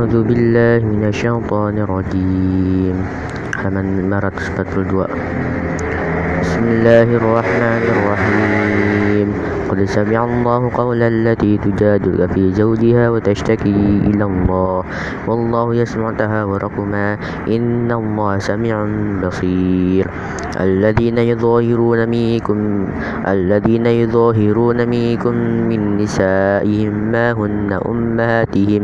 أعوذ بالله من الشيطان الرجيم. halaman 542 بسم الله الرحمن الرحيم. قد سمع الله قول التي تجادلك في زوجها وتشتكي إلى الله. والله يسمع تهاوركما إن الله سميع بصير. الذين يظاهرون منكم الذين يظاهرون منكم من نسائهم ما هن أمهاتهم.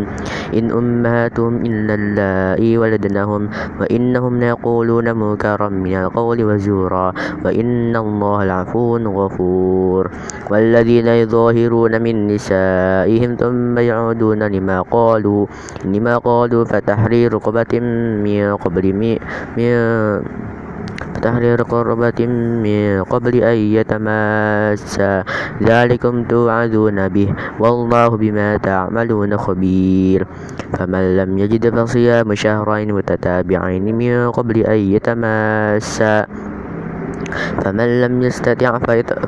إن أمهاتهم إلا اللائي ولدنهم. وإنهم ليقولون منكرا من القول وزورا. وإن الله لعفو غفور. والذين يظاهرون من نسائهم ثم يعودون لما قالوا لما قالوا فتحرير رقبة من قبل من فتحرير رقبة من قبل أن يتماسا. ذلكم توعدون به والله بما تعملون خبير. فمن لم يجد فصيام شهرين متتابعين من قبل أن يتماسا. فمن لم يستطع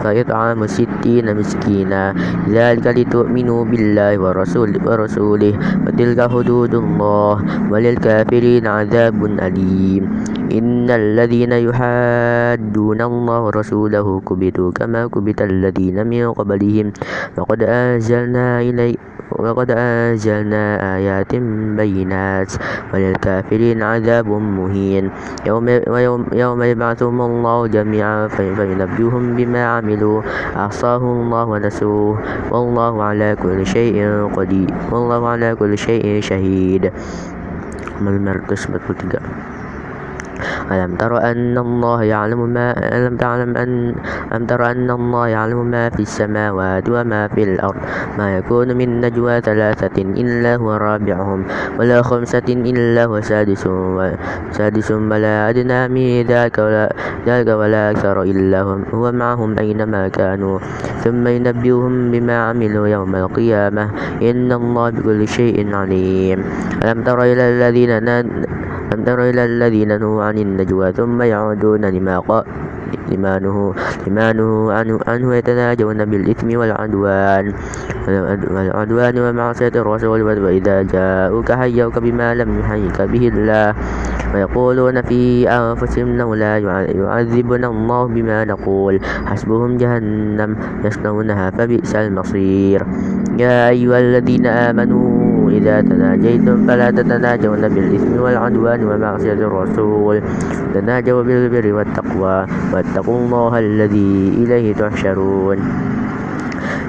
فيطعم ستين مسكينا ذلك لتؤمنوا بالله ورسوله, ورسوله وتلك حدود الله وللكافرين عذاب أليم. إن الذين يحادون الله ورسوله كبتوا كما كبت الذين من قبلهم وقد أنزلنا إليك ولقد أنزلنا آيات بينات وللكافرين عذاب مهين. يوم, يوم, يوم يبعثهم الله جميعا فينبئهم بما عملوا. أحصاه الله ونسوه. والله على كل شيء قدير والله على كل شيء شهيد. قسمة ألم تر أن الله يعلم ما ألم تعلم أن ألم تر أن الله يعلم ما في السماوات وما في الأرض؟ ما يكون من نجوى ثلاثة إلا هو رابعهم ولا خمسة إلا هو سادس سادس ولا أدنى من ذاك ولا ذاك ولا أكثر إلا هو معهم أينما كانوا. ثم ينبئهم بما عملوا يوم القيامة. إن الله بكل شيء عليم. ألم تر إلى الذين ألم تر إلى الذين نهوا عن النجوى ثم يعودون لما قال لما نهوا لما نهوا عنه, عنه يتناجون بالإثم والعدوان. والعدوان ومعصية الرسول وإذا جاءوك حيوك بما لم يحيك به الله. ويقولون في أنفسهم لولا يعذبنا الله بما نقول. حسبهم جهنم يصلونها فبئس المصير. يا أيها الذين آمنوا إذا تناجيتم فلا تتناجون بالإثم والعدوان ومعصية الرسول. تناجوا بالبر والتقوى واتقوا الله الذي إليه تحشرون.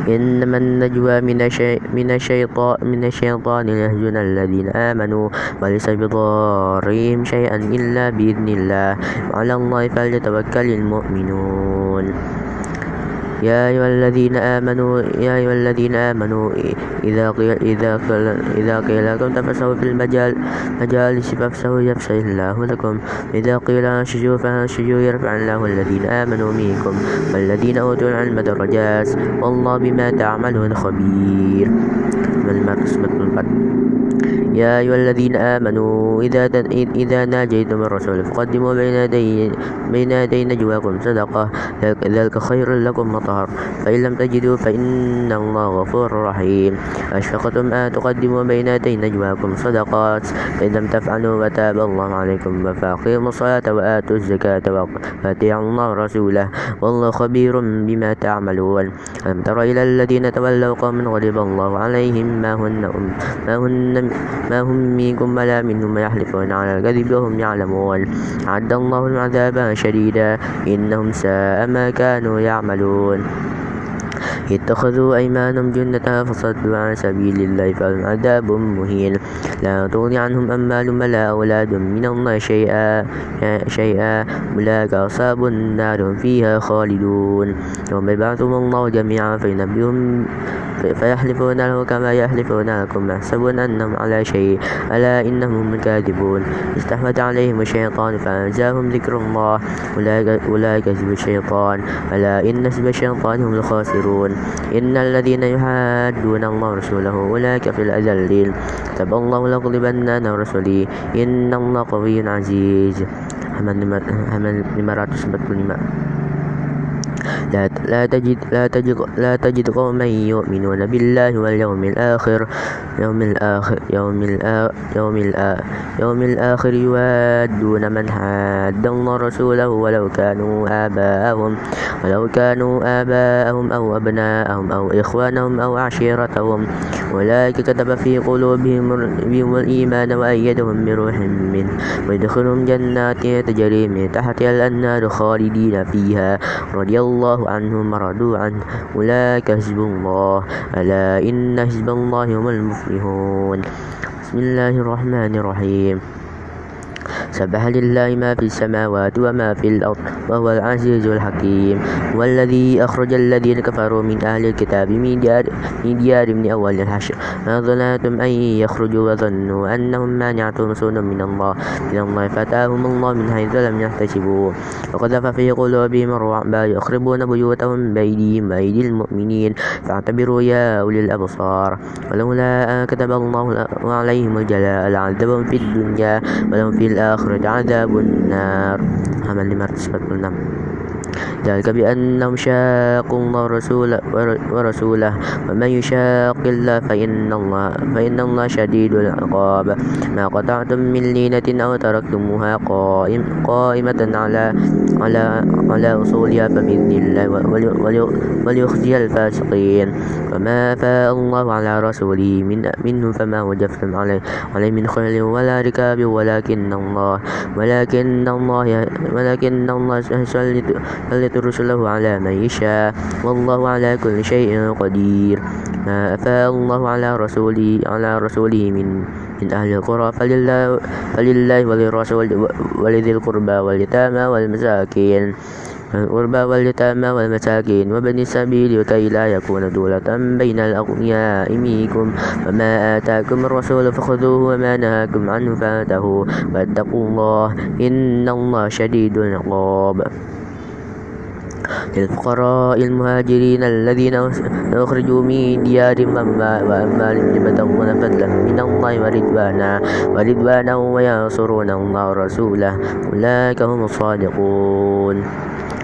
إنما النجوى من, من الشيطان من الشيطان ليحزن الذين آمنوا وليس بضارهم شيئا إلا بإذن الله. وعلى الله فليتوكل المؤمنون. يا أيها الذين آمنوا يا أيها الذين آمنوا إذا قيل إذا قيل إذا قيل لكم تفسحوا في المجال مجالس فافسحوا يفسح الله لكم. إذا قيل انشزوا فانشزوا يرفع الله الذين آمنوا منكم والذين أوتوا العلم درجات. والله بما تعملون خبير. من يا أيها الذين آمنوا إذا إذا ناجيتم الرسول فقدموا بين يدي بين يدي نجواكم صدقة. ذلك خير لكم مطهر فإن لم تجدوا فإن الله غفور رحيم. أشفقتم أن تقدموا بين يدي نجواكم صدقات. فإن لم تفعلوا وتاب الله عليكم فأقيموا الصلاة وآتوا الزكاة وأطيعوا الله ورسوله. والله خبير بما تعملون. ألم تر إلى الذين تولوا قوم غضب الله عليهم؟ ما هن ما هن ما هم منكم ولا منهم يحلفون على الكذب وهم يعلمون. أعد الله عذابا شديدا. إنهم ساء ما كانوا يعملون. Lord. اتخذوا أيمانهم جنة فصدوا عن سبيل الله فلهم عذاب مهين. لا تغني عنهم أموال ولا أولاد من الله شيئا شيئا. أولئك أصحاب النار فيها خالدون. يوم يبعثهم الله جميعا فينبئهم فيحلفون له كما يحلفون لكم يحسبون أنهم على شيء ألا إنهم كاذبون استحوذ عليهم الشيطان فأنزاهم ذكر الله. أولئك حزب الشيطان. ألا إن حزب الشيطان هم الخاسرون. إن الذين يحادون الله ورسوله أولئك في الأذلين كتب الله لأغلبن أنا ورسلي إن الله قوي عزيز. halaman 545 لا, لا تجد لا تجد لا تجد قوما يؤمنون بالله واليوم الآخر. يوم الآخر يوم الآخر يوم الآخر, يوم الآخر يوادون من حاد الله رسوله ولو كانوا آباءهم ولو كانوا آباءهم أو أبناءهم أو إخوانهم أو عشيرتهم. أولئك كتب في قلوبهم الإيمان وأيدهم بروح منه. ويدخلهم جنات تجري من تحتها الأنهار خالدين فيها. رضي الله عنهم ورضوا عنه أولئك حزب الله. ألا إن حزب الله هم المفلحون. بسم الله الرحمن الرحيم. سبح لله ما في السماوات وما في الأرض وهو العزيز الحكيم والذي أخرج الذين كفروا من أهل الكتاب من ديار من ديار من أول الحشر. ما ظننتم أن يخرجوا وظنوا أنهم مانعتهم رسول من الله. من الله فتاهم الله من حيث لم يحتسبوا. وقذف في قلوبهم الرعب يخربون بيوتهم بأيديهم وأيدي المؤمنين. فاعتبروا يا أولي الأبصار. ولولا أن كتب الله عليهم الجلاء لعذبهم في الدنيا ولهم في الآخرة عذاب النار. حمل 546 ذلك بأنهم شاقوا الله ورسوله, ورسوله. ومن يشاق الله فإن الله فإن الله شديد العقاب. ما قطعتم من لينة أو تركتموها قائم قائمة على على على أصولها فبإذن الله وليخزي الفاسقين. وما أفاء الله على رسوله من منه فما وجفتم عليه عليه من خيل ولا ركاب ولكن الله ولكن الله ولكن الله يسلط رسله على من يشاء. والله على كل شيء قدير. ما أفاء الله على رسوله على رسوله من من أهل القرى فلله, فلله وللرسول ولذي القربى واليتامى والمساكين. القربى واليتامى والمساكين. وبني السبيل كي لا يكون دولة بين الأغنياء منكم. وما آتاكم الرسول فخذوه وما نهاكم عنه فانتهوا واتقوا الله إن الله شديد العقاب. للفقراء المهاجرين الذين أخرجوا من ديارهم وأموالهم يبتغون فضلا. من الله ورضوانا ورضوانا وينصرون الله ورسوله. أولئك هم الصادقون.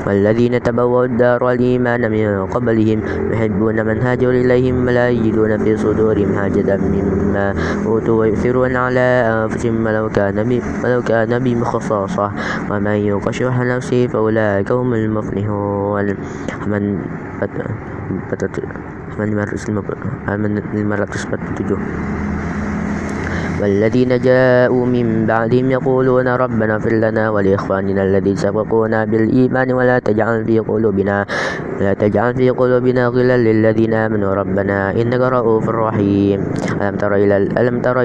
والذين تبوأوا الدار والإيمان من قبلهم يحبون من هاجر إليهم ولا يجدون في صدورهم حاجة مما أوتوا ويؤثرون على أنفسهم ولو كان ولو كان بهم خصاصة ومن يوق شح نفسه فأولئك هم المفلحون من من 547 والذين جاءوا من بعدهم يقولون ربنا اغفر لنا ولإخواننا الذين سبقونا بالإيمان ولا تجعل في قلوبنا ولا تجعل في قلوبنا غلا للذين آمنوا. ربنا إنك رؤوف رحيم. ألم تر إلى ألم تر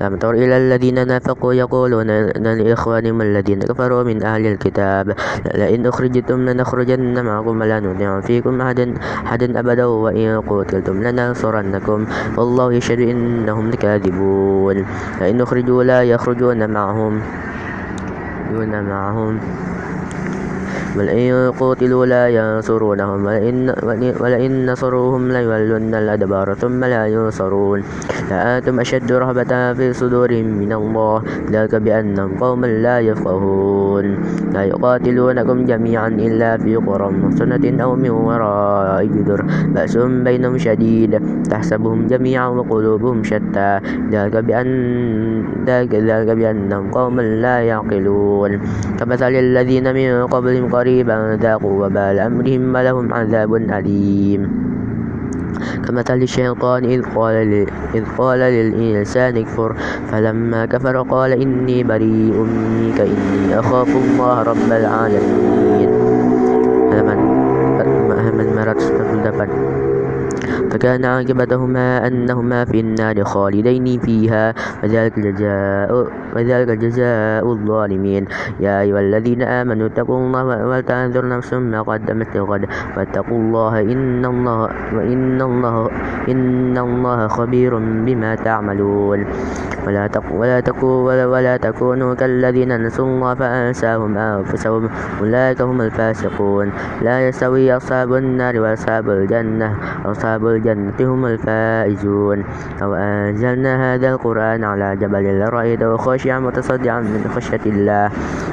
ألم تر إلى الذين نافقوا يقولون لإخوانهم الذين كفروا من أهل الكتاب. لئن أخرجتم لنخرجن معكم ولا نطيع فيكم أحدا أحدا أبدا وإن قتلتم لننصرنكم. والله يشهد إنهم لكاذبون. لئن أخرجوا لا يخرجون معهم يخرجون معهم. بل إن قتلوا لا ينصرونهم ولئن, ولئن نصروهم ليولن الأدبار ثم لا ينصرون. لأنتم أشد رهبة في صدورهم من الله. ذلك بأنهم قوم لا يفقهون. لا يقاتلونكم جميعا إلا في قرى محصنة أو من وراء جدر. بأسهم بينهم شديد. تحسبهم جميعا وقلوبهم شتى. ذلك بأن ذلك بأنهم قوم لا يعقلون. كمثل الذين من قبلهم قريبا ذاقوا وبال أمرهم ولهم عذاب أليم. كمثل الشيطان إذ قال, إذ قال للإنسان اكفر. فلما كفر قال إني بريء منك إني أخاف الله رب العالمين. halaman 598 فكان عاقبتهما أنهما في النار خالدين فيها وذلك جزاء وذلك جزاء الظالمين. يا أيها الذين آمنوا اتقوا الله ولتنظر نفس ما قدمت لغد. واتقوا الله إن الله وإن الله إن الله خبير بما تعملون. ولا تقوا ولا تقوا ولا, ولا تكونوا كالذين نسوا الله فأنساهم أنفسهم. أولئك هم الفاسقون. لا يستوي أصحاب النار وأصحاب الجنة. أصحاب الجنة هم الفائزون. لو أنزلنا هذا القرآن على جبل لرأيته خاشعا متصدعا من خشية الله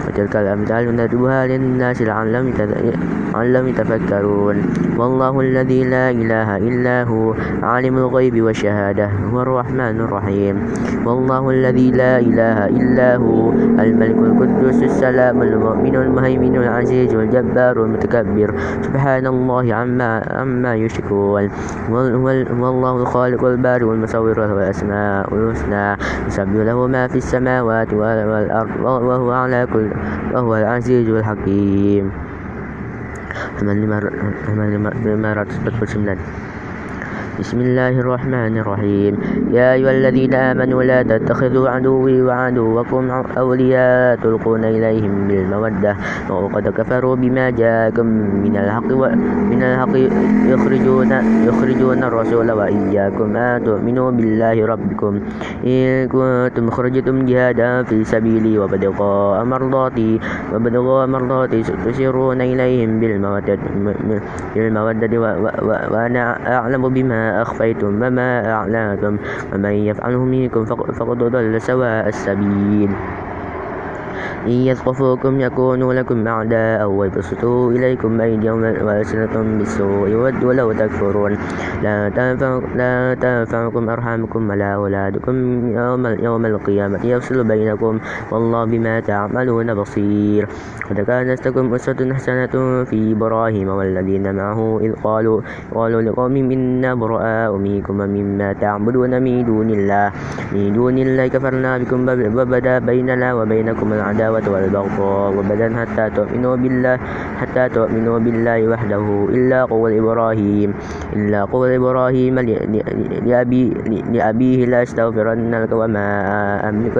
وتلك الأمثال ندعوها للناس لعلهم يتفكرون. والله الذي لا إله إلا هو عالم الغيب والشهادة هو الرحمن الرحيم. والله الذي لا إله إلا هو الملك القدوس السلام المؤمن المهيمن العزيز الجبار المتكبر. سبحان الله عما عما يشركون. والله الخالق البارئ المصور له الأسماء الحسنى يسبح له ما في السماوات والأرض وهو على كل وهو العزيز الحكيم. halaman 549 بسم الله الرحمن الرحيم. يا أيها الذين آمنوا لا تتخذوا عدوي وعدوكم أولياء تلقون إليهم بالمودة. وقد كفروا بما جاءكم من الحق من الحق. يخرجون يخرجون الرسول وإياكم. أن تؤمنوا بالله ربكم. إن كنتم خرجتم جهادا في سبيلي وابتغاء مرضاتي وابتغاء مرضاتي تسرون إليهم بالمودة بالمودة وأنا أعلم بما أخفيتم وما أعلنتم ومن يفعله منكم فقد ضل سواء السبيل. إن يثقفوكم يكونوا لكم أعداء ويبسطوا إليكم أيديهم وألسنتهم بالسوء ودوا لو تكفرون. لا, تنفع لا تنفعكم أرحامكم ولا أولادكم يوم, يوم القيامة يفصل بينكم والله بما تعملون بصير. قد كانت لكم أسوة حسنة في إبراهيم والذين معه إذ قالوا قالوا لقوم إنا براء منكم ومما تعبدون من دون الله. من دون الله كفرنا بكم وبدا بيننا وبينكم العداوة العداوة والبغضاء وبدا حتى تؤمنوا بالله حتى تؤمنوا بالله وحده إلا قول إبراهيم إلا قول إبراهيم لأبي لأبيه لا أستغفرن لك وما أملك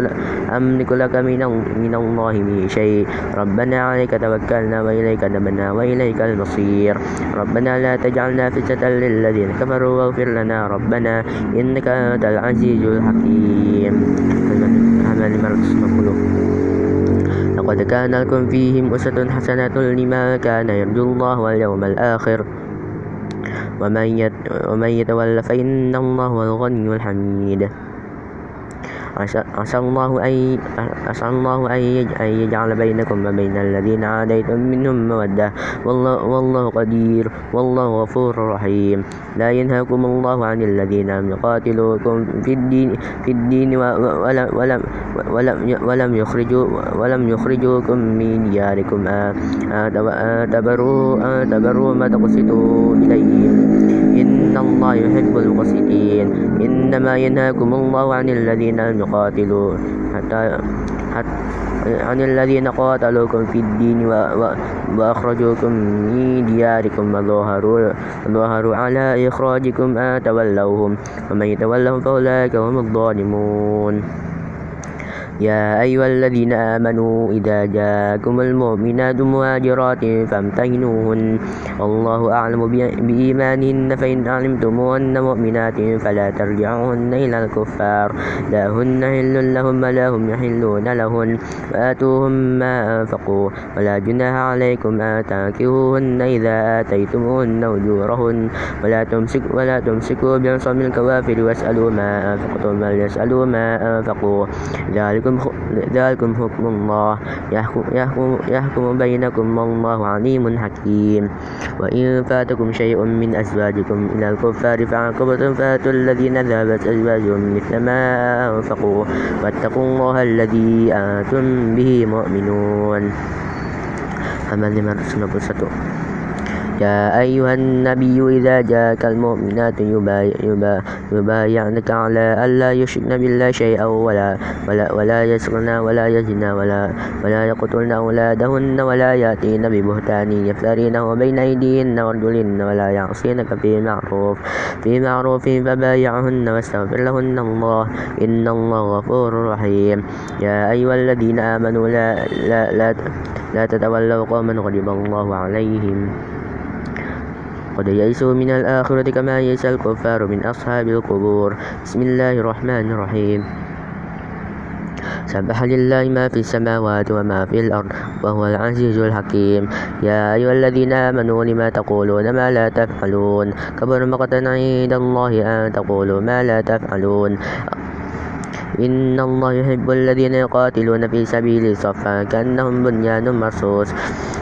أملك لك من من الله من شيء. ربنا عليك توكلنا وإليك نبنا وإليك المصير. ربنا لا تجعلنا فتنة للذين كفروا واغفر لنا ربنا إنك أنت العزيز الحكيم. هذا لقد كان لكم فيهم أسوة حسنة لمن كان يرجو الله واليوم الآخر ومن يتول فإن الله هو الغني الحميد عسى الله أن عسى الله أن يجعل بينكم وبين الذين عاديتم منهم مودة. والله, والله قدير. والله غفور رحيم. لا ينهاكم الله عن الذين لم يقاتلوكم في الدين في الدين ولم ولم ولم ولم يخرجوا ولم يخرجوكم من دياركم. تبروا تبروا ما تقسطوا إليهم الله يحب المقسطين إنما ينهاكم الله عن الذين لم يقاتلوا حتى, حتى عن الذين قاتلوكم في الدين وأخرجوكم من دياركم وظاهروا, على إخراجكم أن تولوهم ومن يتولهم فأولئك هم الظالمون يا أيها الذين آمنوا إذا جاءكم المؤمنات مهاجرات فامتهنوهن. الله أعلم بإيمانهن فإن علمتموهن مؤمنات فلا ترجعوهن إلى الكفار. لا هن حل لهم ولا هم يحلون لهن. وآتوهم ما أنفقوا. ولا جناح عليكم أن تنكحوهن إذا آتيتموهن أجورهن. ولا تمسك ولا تمسكوا بعصم الكوافر واسألوا ما أنفقتم وليسألوا ما أنفقوا. ذلكم ذلكم ذلكم حكم الله. يحكم, يحكم, يحكم بينكم والله عليم حكيم. وإن فاتكم شيء من أزواجكم إلى الكفار فعاقبتم فأتوا الذين ذهبت أزواجهم مثل ما أنفقوا. واتقوا الله الذي أنتم به مؤمنون. أمل من رسول يا أيها النبي إذا جاءك المؤمنات يبايعنك على ألا يشركن بالله شيئا ولا ولا ولا يسرن ولا يزن ولا ولا يقتلن أولادهن ولا يأتين ببهتان يفترينه بين أيديهن وأرجلهن ولا يعصينك في معروف في معروف فبايعهن واستغفر لهن الله إن الله غفور رحيم. يا أيها الذين آمنوا لا لا لا, لا تتولوا قوما غضب الله عليهم. قد يئسوا من الآخرة كما يئس الكفار من أصحاب القبور. بسم الله الرحمن الرحيم. سبح لله ما في السماوات وما في الأرض وهو العزيز الحكيم. يا أيها الذين آمنوا لما تقولون ما لا تفعلون؟ كبر مقتا عند الله أن تقولوا ما لا تفعلون. إن الله يحب الذين يقاتلون في سبيله صفا كأنهم بنيان مرصوص.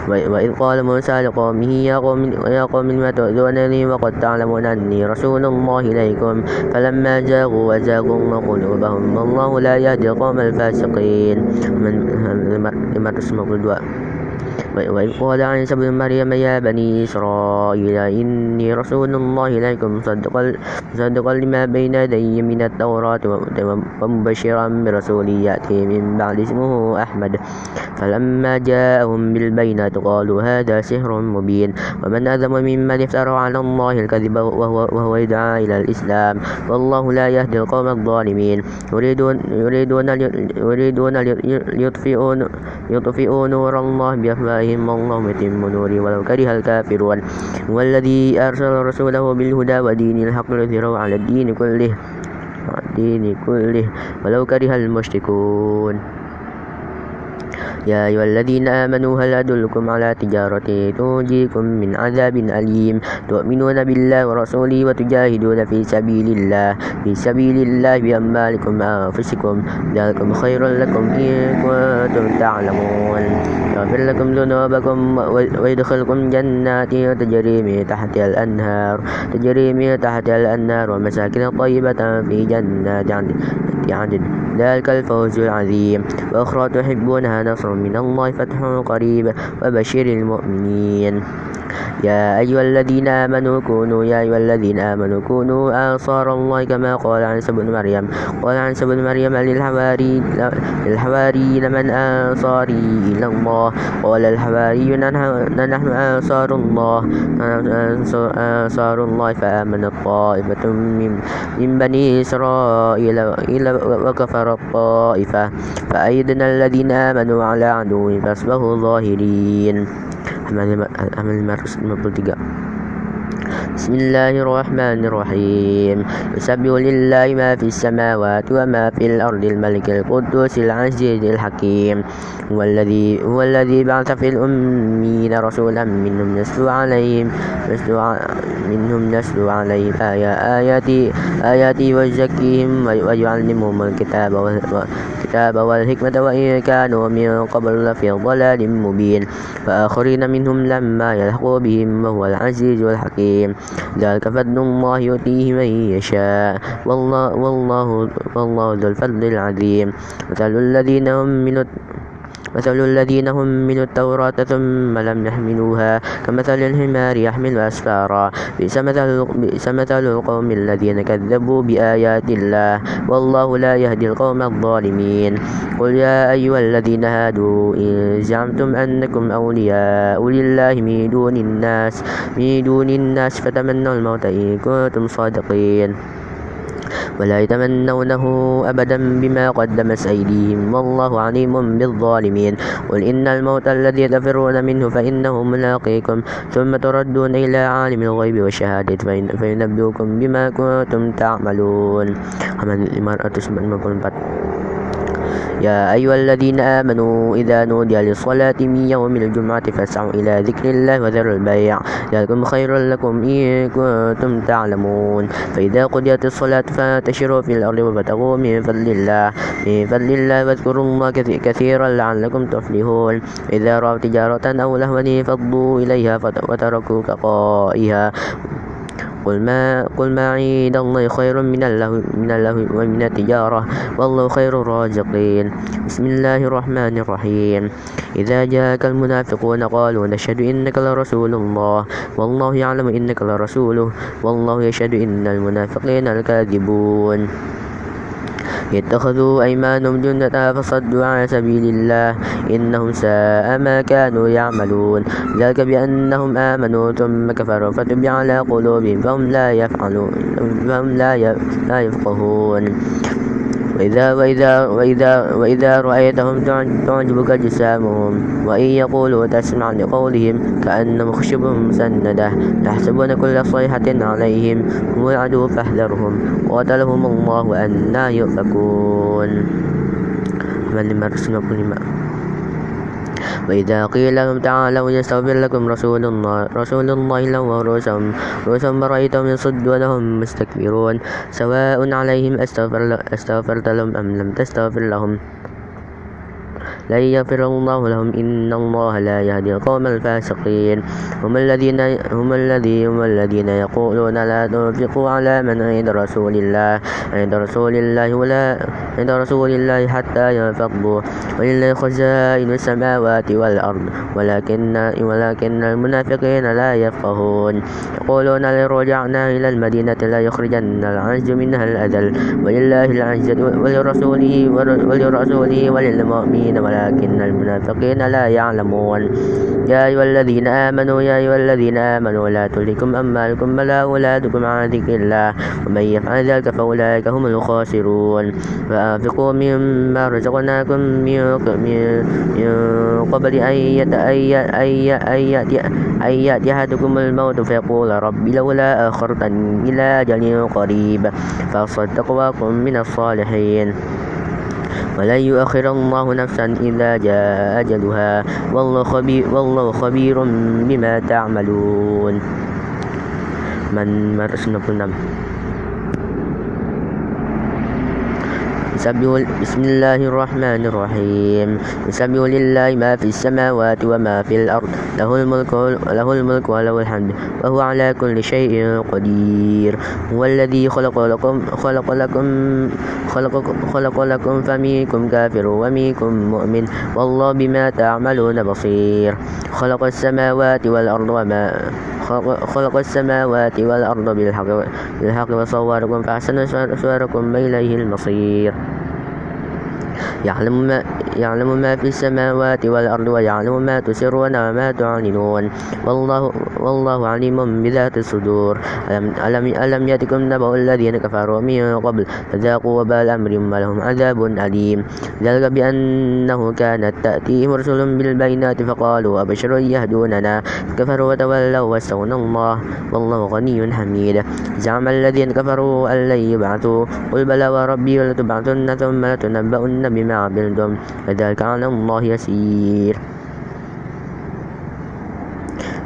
وإذ قال موسى لقومه يا قوم يا قوم لم تؤذونني وقد تعلمون أني رسول الله إليكم. فلما جاءوا وزاغوا قلوبهم والله لا يهدي القوم الفاسقين. من اسمه وإذ قال عيسى ابن مريم يا بني إسرائيل إني رسول الله إليكم مصدقا مصدقا لما بين يدي من التوراة ومبشرا برسول يأتي من بعد اسمه أحمد. فلما جاءهم بالبينات قالوا هذا سحر مبين. ومن أذم ممن افترى على الله الكذب وهو, وهو يدعى إلى الإسلام. والله لا يهدي القوم الظالمين. يريدون يريدون يريدون ليطفئوا يطفئوا نور الله بأفواههم. والله متم نوره ولو كره الكافرون. والذي أرسل رسوله بالهدى ودين الحق ليظهره على الدين كله. الدين كله. ولو كره المشركون. يا أيها الذين آمنوا هل أدلكم على تجارة تنجيكم من عذاب أليم؟ تؤمنون بالله ورسوله وتجاهدون في سبيل الله. في سبيل الله بأموالكم وأنفسكم. ذلكم خير لكم إن كنتم تعلمون. يغفر لكم ذنوبكم ويدخلكم جنات تجري من تحتها الأنهار. تجري من تحتها الأنهار ومساكن طيبة في جنات عدن. ذلك الفوز العظيم. وأخرى تحبونها نصر من الله فتح قريب وبشر المؤمنين. يا أيها الذين آمنوا كونوا يا أيها الذين آمنوا كونوا أنصار الله كما قال عيسى بن مريم. قال عيسى بن مريم للحواري للحواريين من أنصاري إلى الله. قال الحواريون نحن أنصار الله. أنصار الله فآمنت طائفة من, من بني إسرائيل وكفر الطائفة. فأيدنا الذين آمنوا على عدوهم فأصبحوا ظاهرين. amal 553 بسم الله الرحمن الرحيم. يسبح لله ما في السماوات وما في الأرض الملك القدوس العزيز الحكيم. هو الذي هو الذي بعث في الأمين رسولا منهم يتلو عليهم منهم يتلو عليهم آياتي آياتي ويزكيهم ويعلمهم الكتاب والكتاب والحكمة وإن كانوا من قبل لفي ضلال مبين. وآخرين منهم لما يلحقوا بهم وهو العزيز الحكيم. ذلك فضل الله يؤتيه من يشاء. والله, والله, والله ذو الفضل العظيم. مثل الذين هم من مثل الذين هم من التوراة ثم لم يحملوها كمثل الحمار يحمل أسفارا. بئس مثل, بئس مثل القوم الذين كذبوا بآيات الله. والله لا يهدي القوم الظالمين. قل يا أيها الذين هادوا إن زعمتم أنكم أولياء لله من دون الناس من دون الناس فتمنوا الموت إن كنتم صادقين. ولا يتمنونه أبدا بما قدمت أيديهم. والله عليم بالظالمين. قل إن الموت الذي تفرون منه فإنه ملاقيكم. ثم تردون إلى عالم الغيب والشهادة فينبئكم بما كنتم تعملون. المرأة يا أيها الذين آمنوا إذا نودي للصلاة من يوم الجمعة فاسعوا إلى ذكر الله وذروا البيع ذلكم خير لكم إن كنتم تعلمون فإذا قضيت الصلاة فانتشروا في الأرض وابتغوا من فضل الله من فضل الله واذكروا الله كثيرا لعلكم تفلحون إذا رأوا تجارة أو لهوا فضوا إليها وتركوك قائها قل ما قل ما عند الله خير من اللهو من اللهو ومن التجارة والله خير الرازقين. بسم الله الرحمن الرحيم. إذا جاءك المنافقون قالوا نشهد إنك لرسول الله والله يعلم إنك لرسوله والله يشهد إن المنافقين الكاذبون. اتخذوا أيمانهم جنة فصدوا عن سبيل الله. إنهم ساء ما كانوا يعملون. ذلك بأنهم آمنوا ثم كفروا فتبع على قلوبهم فهم لا يفعلون فهم لا يفقهون. وإذا, وإذا, وإذا, وإذا رأيتهم تعجبك جسامهم. وإن يقولوا تسمع لقولهم كأنهم خشب مسندة يحسبون كل صيحة عليهم هم العدو فاحذرهم. قاتلهم الله أنا يؤفكون. من وإذا قيل لهم تعالوا يستغفر لكم رسول الله رسول الله لو رؤوسهم رؤوسهم رأيتهم يصدون وهم مستكبرون. سواء عليهم أستغفرت لهم أم لم تستغفر لهم. لن يغفر الله لهم. إن الله لا يهدي القوم الفاسقين. هم الذين هم الذين هم الذين يقولون لا تنفقوا على من عند رسول الله. عند رسول الله ولا عند رسول الله حتى ينفضوا ولله خزائن السماوات والأرض. ولكن ولكن المنافقين لا يفقهون. يقولون لئن رجعنا إلى المدينة لا يخرجن العز منها الأذل. ولله العزة ولرسوله ولرسوله وللمؤمنين ولكن المنافقين لا يعلمون. يا أيها الذين آمنوا يا أيها الذين آمنوا لا تلهكم أموالكم ولا أولادكم عن ذكر الله ومن يفعل ذلك فأولئك هم الخاسرون. فأنفقوا مما رزقناكم من قبل أن يأتي أحدكم الموت فيقول رب لولا أخرتني إلى أجل قريب فأصدق وأكن من الصالحين. ولن يؤخر الله نفسا إذا جاء أجلها. والله خبير, والله خبير بما تعملون. من مرسنا بسم الله الرحمن الرحيم. يسبح لله ما في السماوات وما في الأرض. له الملك له الملك وله الحمد. وهو على كل شيء قدير. هو الذي خلق لكم خلق لكم خلق, خلق لكم فمنكم كافر ومنكم مؤمن. والله بما تعملون بصير. خلق السماوات والأرض وما خلق السماوات والأرض بالحق, وصوركم فأحسن صوركم وإليه المصير. يعلم ما, يعلم ما في السماوات والأرض ويعلم ما تسرون وما تعلنون. والله, والله عليم بذات الصدور. ألم, ألم, ألم يأتكم نبأ الذين كفروا من قبل فذاقوا وبال أمرهم ولهم عذاب أليم. ذلك بأنه كانت تأتيهم رسل بالبينات فقالوا أبشر يهدوننا. كفروا وتولوا واستغنى الله. والله غني حميد. زعم الذين كفروا أن لن يبعثوا. قل بلى وربي لتبعثن ثم لتنبؤن بما عملتم؟ فذلك على الله يسير.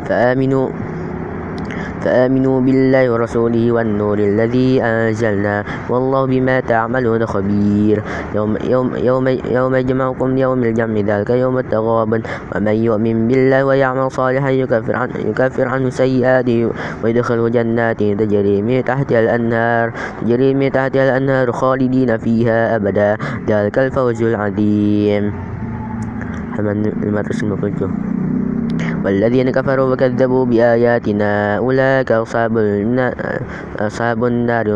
فآمنوا. فآمنوا بالله ورسوله والنور الذي أنزلنا. والله بما تعملون خبير. يوم, يوم, يوم, يوم يجمعكم يوم الجمع ذلك يوم التغابن ومن يؤمن بالله ويعمل صالحا يكفر, عن يكفر عنه سيئاته ويدخله جنات تجري من تحتها الأنهار تجري من تحتها الأنهار خالدين فيها أبدا. ذلك الفوز العظيم. المدرسة المفجر والذين كفروا وكذبوا بآياتنا أولئك أصحاب أصحاب النار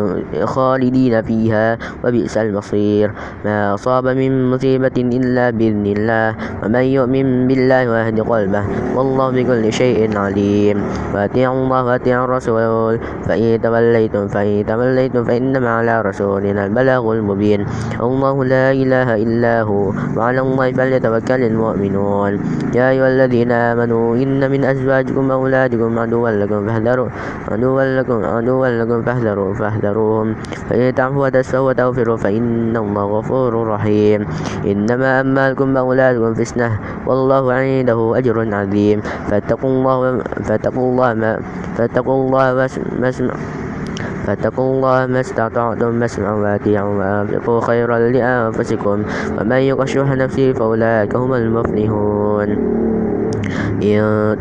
خالدين فيها وبئس المصير. ما أصاب من مصيبة إلا بإذن الله. ومن يؤمن بالله ويهد قلبه والله بكل شيء عليم. وأطيعوا الله وأطيعوا الرسول. فإن توليتم فإن توليتم فإنما على رسولنا البلاغ المبين. الله لا إله إلا هو. وعلى الله فليتوكل المؤمنون. يا أيها الذين آمنوا إن من أزواجكم وأولادكم عدوا لكم فاحذروا عدوا لكم عدوا لكم فاحذروا فاحذروهم. فإن تعفوا وتسفوا وتغفروا فإن الله غفور رحيم. إنما أمالكم وأولادكم فتنة. والله عنده أجر عظيم. فاتقوا الله فاتقوا الله ما فاتقوا الله واسمع فاتقوا الله ما استطعتم واسمعوا واتيعوا وأنفقوا خيرا لأنفسكم ومن يوق شح نفسه فأولئك هم المفلحون إن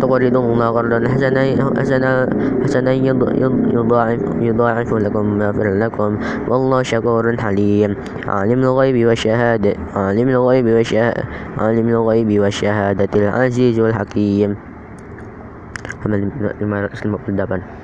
تقرضوا الله قرضا حسنا حسنا حسنا يضاعف يضاعف لكم ويغفر لكم والله شكور حليم عالم الغيب والشهادة عالم الغيب والشهادة عالم الغيب والشهادة العزيز الحكيم. Amal 558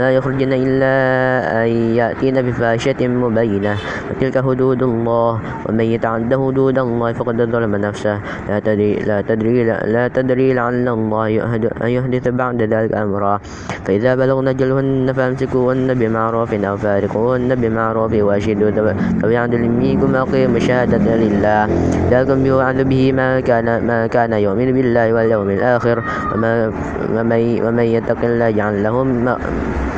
ولا يخرجن إلا أن يأتين بفاحشة مبينة. وتلك حدود الله. ومن يتعد حدود الله فقد ظلم نفسه. لا تدري لا تدري لا تدري لعل الله يحدث بعد ذلك أمرا. فإذا بلغن أجلهن فأمسكوهن بمعروف أو فارقوهن بمعروف وأشهدوا ذوي عدل منكم وأقيموا الشهادة لله. ذلكم يوعد به ما كان ما كان يؤمن بالله واليوم الآخر. وما ومن, ومن يتق الله يجعل له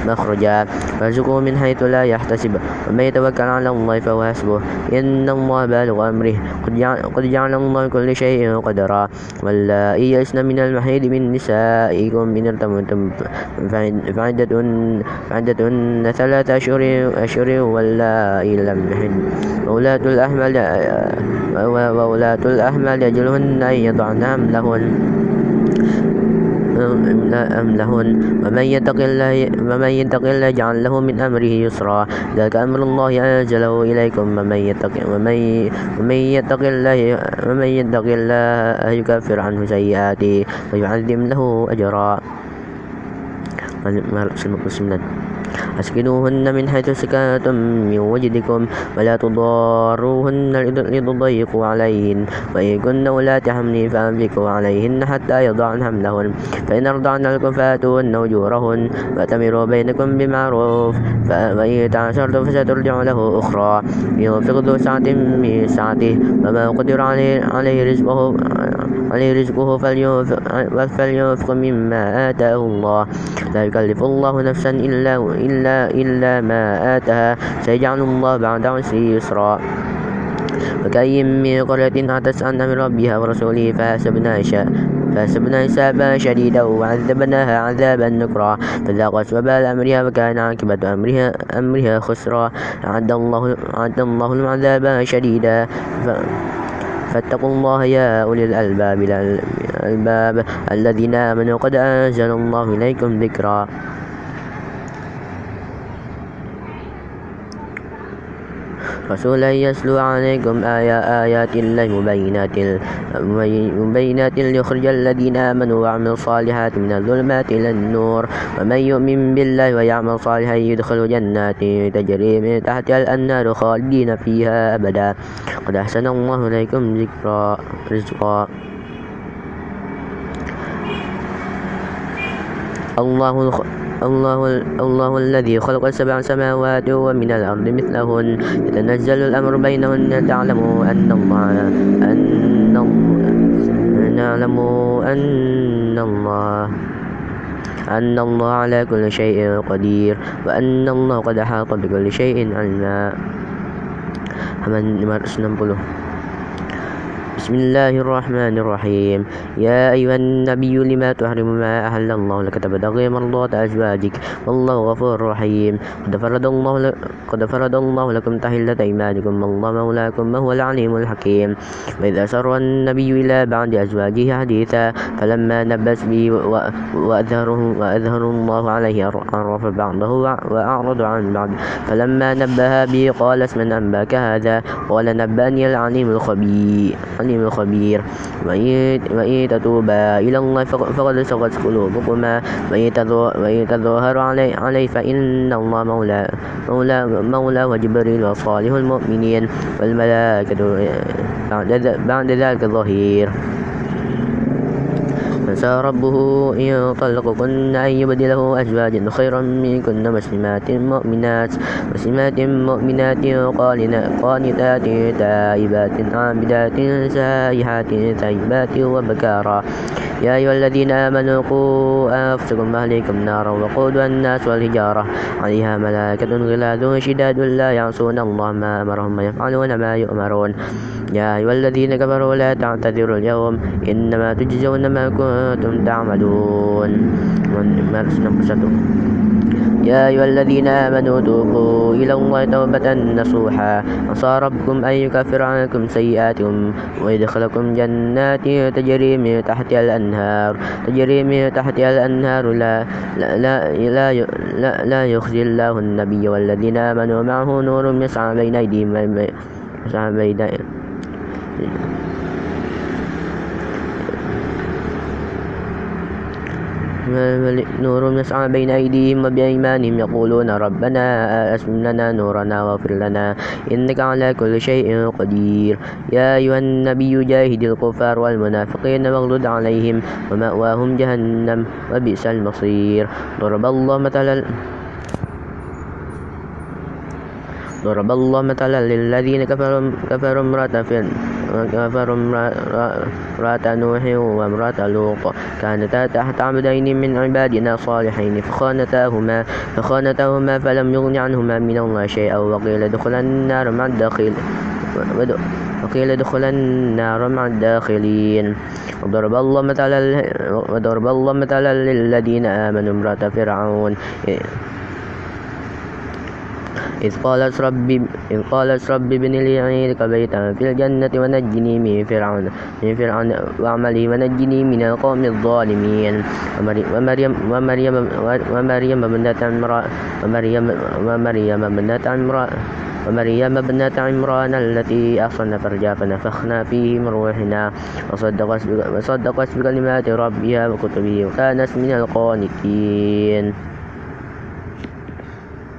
مخرجا. وارزقه من حيث لا يحتسب. ومن يتوكل على الله فهو حسبه. إن الله بالغ أمره. قد جعل الله كل شيء قدرا. واللائي يئسن من المحيض من نسائكم إن ارتبتم فعدتهن ثلاثة أشهر أشهر واللائي لم يحد وولاة الأحمل وولاة الأحمل يجلهن أن يضعن حملهن أم لهن. ومن يتق الله ومن يتق الله يجعل له من أمره يسرا. ذلك أمر الله أنزله إليكم. ومن يتق ومن يتق الله ومن يتق الله يكفر عنه سيئاته ويعظم له أجرا. أسكنوهن من حيث سكنتم من وجدكم ولا تضاروهن لتضيقوا عليهن. وإن كن أولات حمل فأنفقوا عليهن حتى يضعن حملهن. فإن أرضعن لكم فآتوهن أجورهن وأتمروا بينكم بمعروف. فإن تعشرتم فسترجع له أخرى. ينفق ذو سعة من سعته. وما قدر عليه, عليه رزقه عليه رزقه فلينفق مما آتاه الله. لا يكلف الله نفسا إلا إلا إلا ما آتها سيجعل الله بعد عسر يسرا. وكأي من قرية عتت عن أمر ربها ورسوله فحسبنا فحسبنا حسابا شديدا وعذبناها عذابا نكرا. فذاقت وبال أمرها وكان عاقبة أمرها أمرها خسرا. أعد الله أعد الله العذاب شديدا. فاتقوا الله يا أولي الألباب الذين آمنوا قد أنزل الله إليكم ذكرا. رسولا يسلو عليكم آيات الله مبينات مبينات ليخرج الذين آمنوا وعملوا الصالحات من الظلمات إلى النور ومن يؤمن بالله ويعمل صالحا يدخل جنات تجري من تحتها الأنهار خالدين فيها أبدا. قد أحسن الله إليكم ذكرا رزقا. الله الله, الله الذي خلق سبع سماوات ومن الأرض مثلهن يتنزل الأمر بينهن تعلموا أن الله أن نعلموا أن الله أن الله على كل شيء قدير وأن الله قد أحاط بكل شيء علما حمد 560 بسم الله الرحمن الرحيم. يا أيها النبي لما تحرم ما أهل الله لك تبتغي مرضات أزواجك. والله غفور رحيم. قد فرض الله قد فرض الله لكم تحلة أيمانكم. والله مولاكم وهو العليم الحكيم. وإذا سر النبي إلى بعد أزواجه حديثا فلما نبس به وأظهره وأظهر الله عليه عرف بعضه وأعرض عن بعض. فلما نبه به قال اسم أنباك هذا؟ قال نبأني العليم الخبير. العليم الخبير. وإن تتوبا إلى الله فقد سقت قلوبكما. وإن تظاهر عليه فإن الله مولى مولى, مولى وجبريل وصالح المؤمنين والملائكة بعد ذلك ظهير عسى ربه إن طلقكن أن يبدله أزواجا خيرا منكن مسلمات مؤمنات مسلمات مؤمنات قانتات تائبات عابدات سائحات ثيبات وبكارا. يا أيها الذين آمنوا قوا أنفسكم وأهليكم نارا وقودها الناس والحجارة. عليها ملائكة غلاظ شداد لا يعصون الله ما أمرهم ويفعلون ما يؤمرون. يا أيها الذين كفروا لا تعتذروا اليوم إنما تجزون ما كنتم تعملون. يا أيها الذين آمنوا توبوا إلى الله توبة نصوحا. عسى ربكم أن يكفر عنكم سيئاتكم ويدخلكم جنات تجري من تحتها الأنهار. تجري من تحتها الأنهار لا لا لا, لا, لا, لا يخزي الله النبي والذين آمنوا معه نور يسعى بين أيديهم يسعى بين نور يسعى بين أيديهم وبأيمانهم يقولون ربنا أسلم لنا نورنا واغفر لنا إنك على كل شيء قدير. يا أيها النبي جاهد الكفار والمنافقين واغلد عليهم ومأواهم جهنم وبئس المصير. ضرب الله مثلا ضرب الله مثلا للذين كفروا كفروا امرأة كفروا امرأة نوح وامرأة لوط. كانتا تحت عبدين من عبادنا صالحين فخانتاهما فخانتاهما فلم يغن عنهما من الله شيئا وقيل ادخلا النار مع الداخل وقيل ادخلا النار مع الداخلين. وضرب الله مثلا وضرب الله مثلا للذين آمنوا امرأة فرعون. إذ قالت ربي إذ قالت ربي ابن لي عندك بيتا في الجنة ونجني من فرعون من فرعون وعمله ونجني من القوم الظالمين. ومريم ومريم ومريم ابنة عمران ومريم ومريم ابنة عمران ومريم ابنة عمران التي أحصن فرجها فنفخنا فيه من روحنا. وصدقت بكلمات ربها وكتبه وكانت من القانتين.